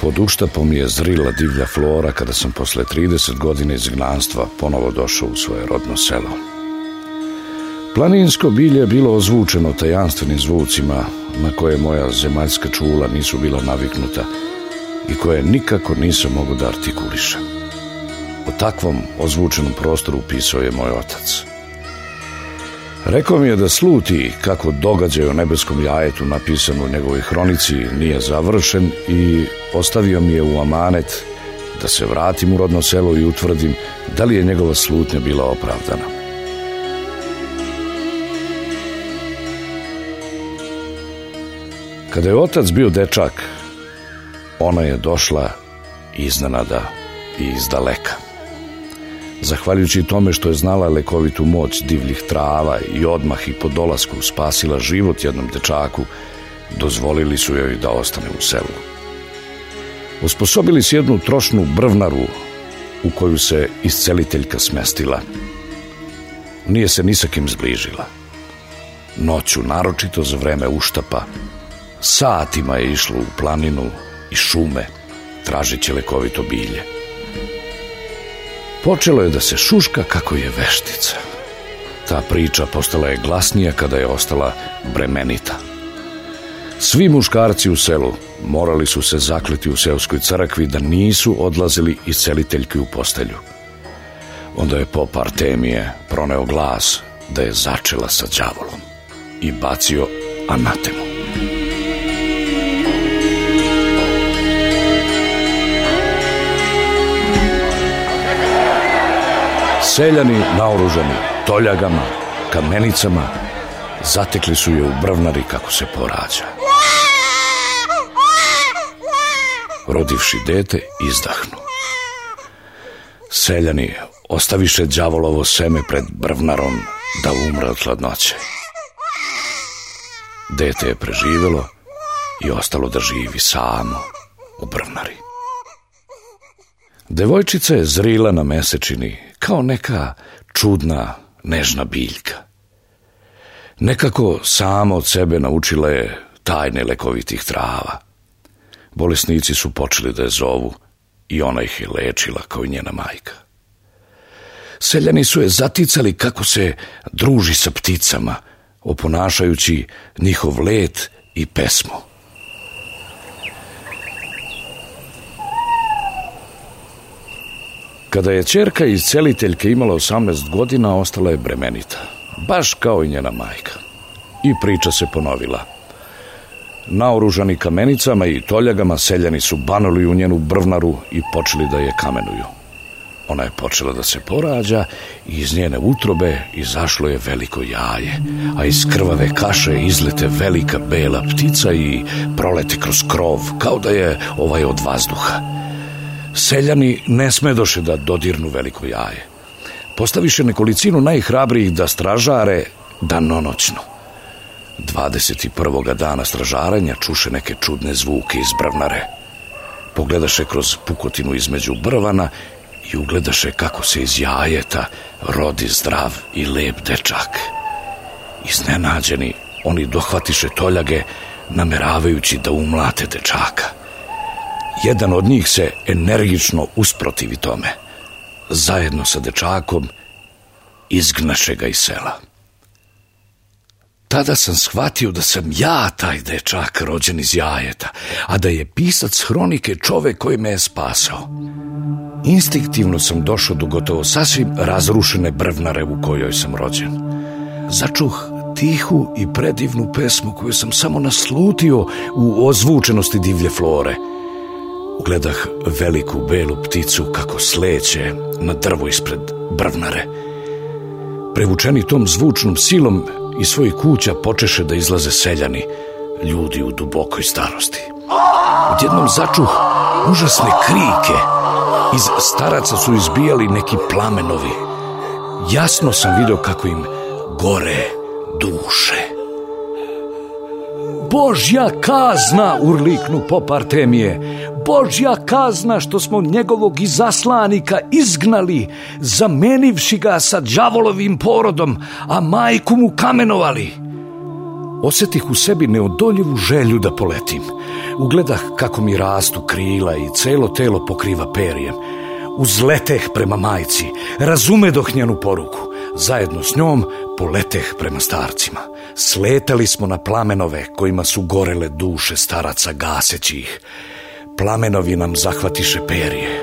Pod uštapom je zrila divlja flora kada sam posle 30 godina izgnanstva ponovo došao u svoje rodno selo. Planinsko bilje je bilo ozvučeno tajanstvenim zvucima na koje moja zemaljska čula nisu bila naviknuta i koje nikako nisam mogu da artikulišem. O takvom ozvučenom prostoru pisao je moj otac. Rekao mi je da sluti kako događaj o nebeskom jajetu napisan u njegovoj hronici nije završen i ostavio mi je u amanet da se vratim u rodno selo i utvrdim da li je njegova slutnja bila opravdana. Kada je otac bio dečak, ona je došla iznenada i iz daleka. Zahvaljujući tome što je znala lekovitu moć divljih trava i odmah i po dolasku spasila život jednom dečaku, dozvolili su joj da ostane u selu. Osposobili su jednu trošnu brvnaru u koju se isceliteljka smestila. Nije se ni sa kim zbližila. Noću, naročito za vreme uštapa, satima je išlo u planinu i šume, tražeći lekovito bilje. Počelo je da se šuška kako je veštica. Ta priča postala je glasnija kada je ostala bremenita. Svi muškarci u selu morali su se zakleti u seoskoj crkvi da nisu odlazili iz celiteljke u postelju. Onda je pop Artemije proneo glas da je začela sa đavolom i bacio anatemu. Seljani naoružani toljagama, kamenicama, zatekli su je u brvnari kako se porađa. Rodivši dete, izdahnu. Seljani ostaviše đavolovo seme pred brvnarom da umre od hladnoće. Dete je preživelo i ostalo da živi samo u brvnari. Devojčica je zrila na mesečini kao neka čudna, nežna biljka. Nekako samo od sebe naučila je tajne lekovitih trava. Bolesnici su počeli da je zovu i ona ih je lečila kao i njena majka. Seljani su je zaticali kako se druži sa pticama, oponašajući njihov let i pesmu. Kada je čerka iz celiteljke imala 18 godina, ostala je bremenita. Baš kao i njena majka. I priča se ponovila. Naoružani kamenicama i toljagama seljani su banuli u njenu brvnaru i počeli da je kamenuju. Ona je počela da se porađa i iz njene utrobe izašlo je veliko jaje, a iz krvave kaše izlete velika bela ptica i prolete kroz krov, kao da je ovaj od vazduha. Seljani ne smedoše da dodirnu veliko jaje. Postaviše nekolicinu najhrabrijih da stražare danonoćno. 21. dana stražaranja čuše neke čudne zvuke iz brvnare. Pogledaše kroz pukotinu između brvana i ugledaše kako se iz jajeta rodi zdrav i lep dečak. Iznenađeni, oni dohvatiše toljage nameravajući da umlate dečaka. Jedan od njih se energično usprotivi tome. Zajedno sa dečakom izgnaše ga iz sela. Tada sam shvatio da sam ja taj dečak rođen iz jajeta, a da je pisac hronike čovek koji me je spasao. Instinktivno sam došao do gotovo sasvim razrušene brvnare u kojoj sam rođen. Začuh tihu i predivnu pesmu koju sam samo naslutio u ozvučenosti divlje flore – Ugledah veliku belu pticu kako sleće na drvo ispred brvnare. Prevučeni tom zvučnom silom iz svojih kuća počeše da izlaze seljani, ljudi u dubokoj starosti. Odjednom začuh užasne krike. Iz staraca su izbijali neki plamenovi. Jasno sam video kako im gore duše. Božja kazna, urliknu pop Artemije. Božja kazna što smo njegovog izaslanika izgnali, zamenivši ga sa đavolovim porodom, a majku mu kamenovali. Osetih u sebi neodoljivu želju da poletim. Ugledah kako mi rastu krila i celo telo pokriva perijem. Uzleteh prema majci, razumedoh njenu poruku. Zajedno s njom poleteh prema starcima. Sletali smo na plamenove kojima su gorele duše staraca gaseći ih. Plamenovi nam zahvatiše perje.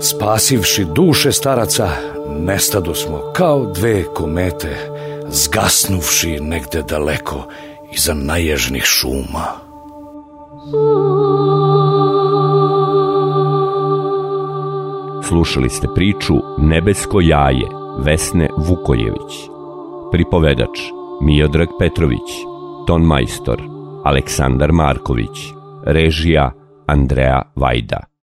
Spasivši duše staraca, nestado smo kao dve komete, zgasnuvši negde daleko iza naježnih šuma. Slušali ste priču Nebesko jaje Vesne Vukojević. Pripovedač Miodrag Petrović, ton majstor Aleksandar Marković, režija Andrea Vaida.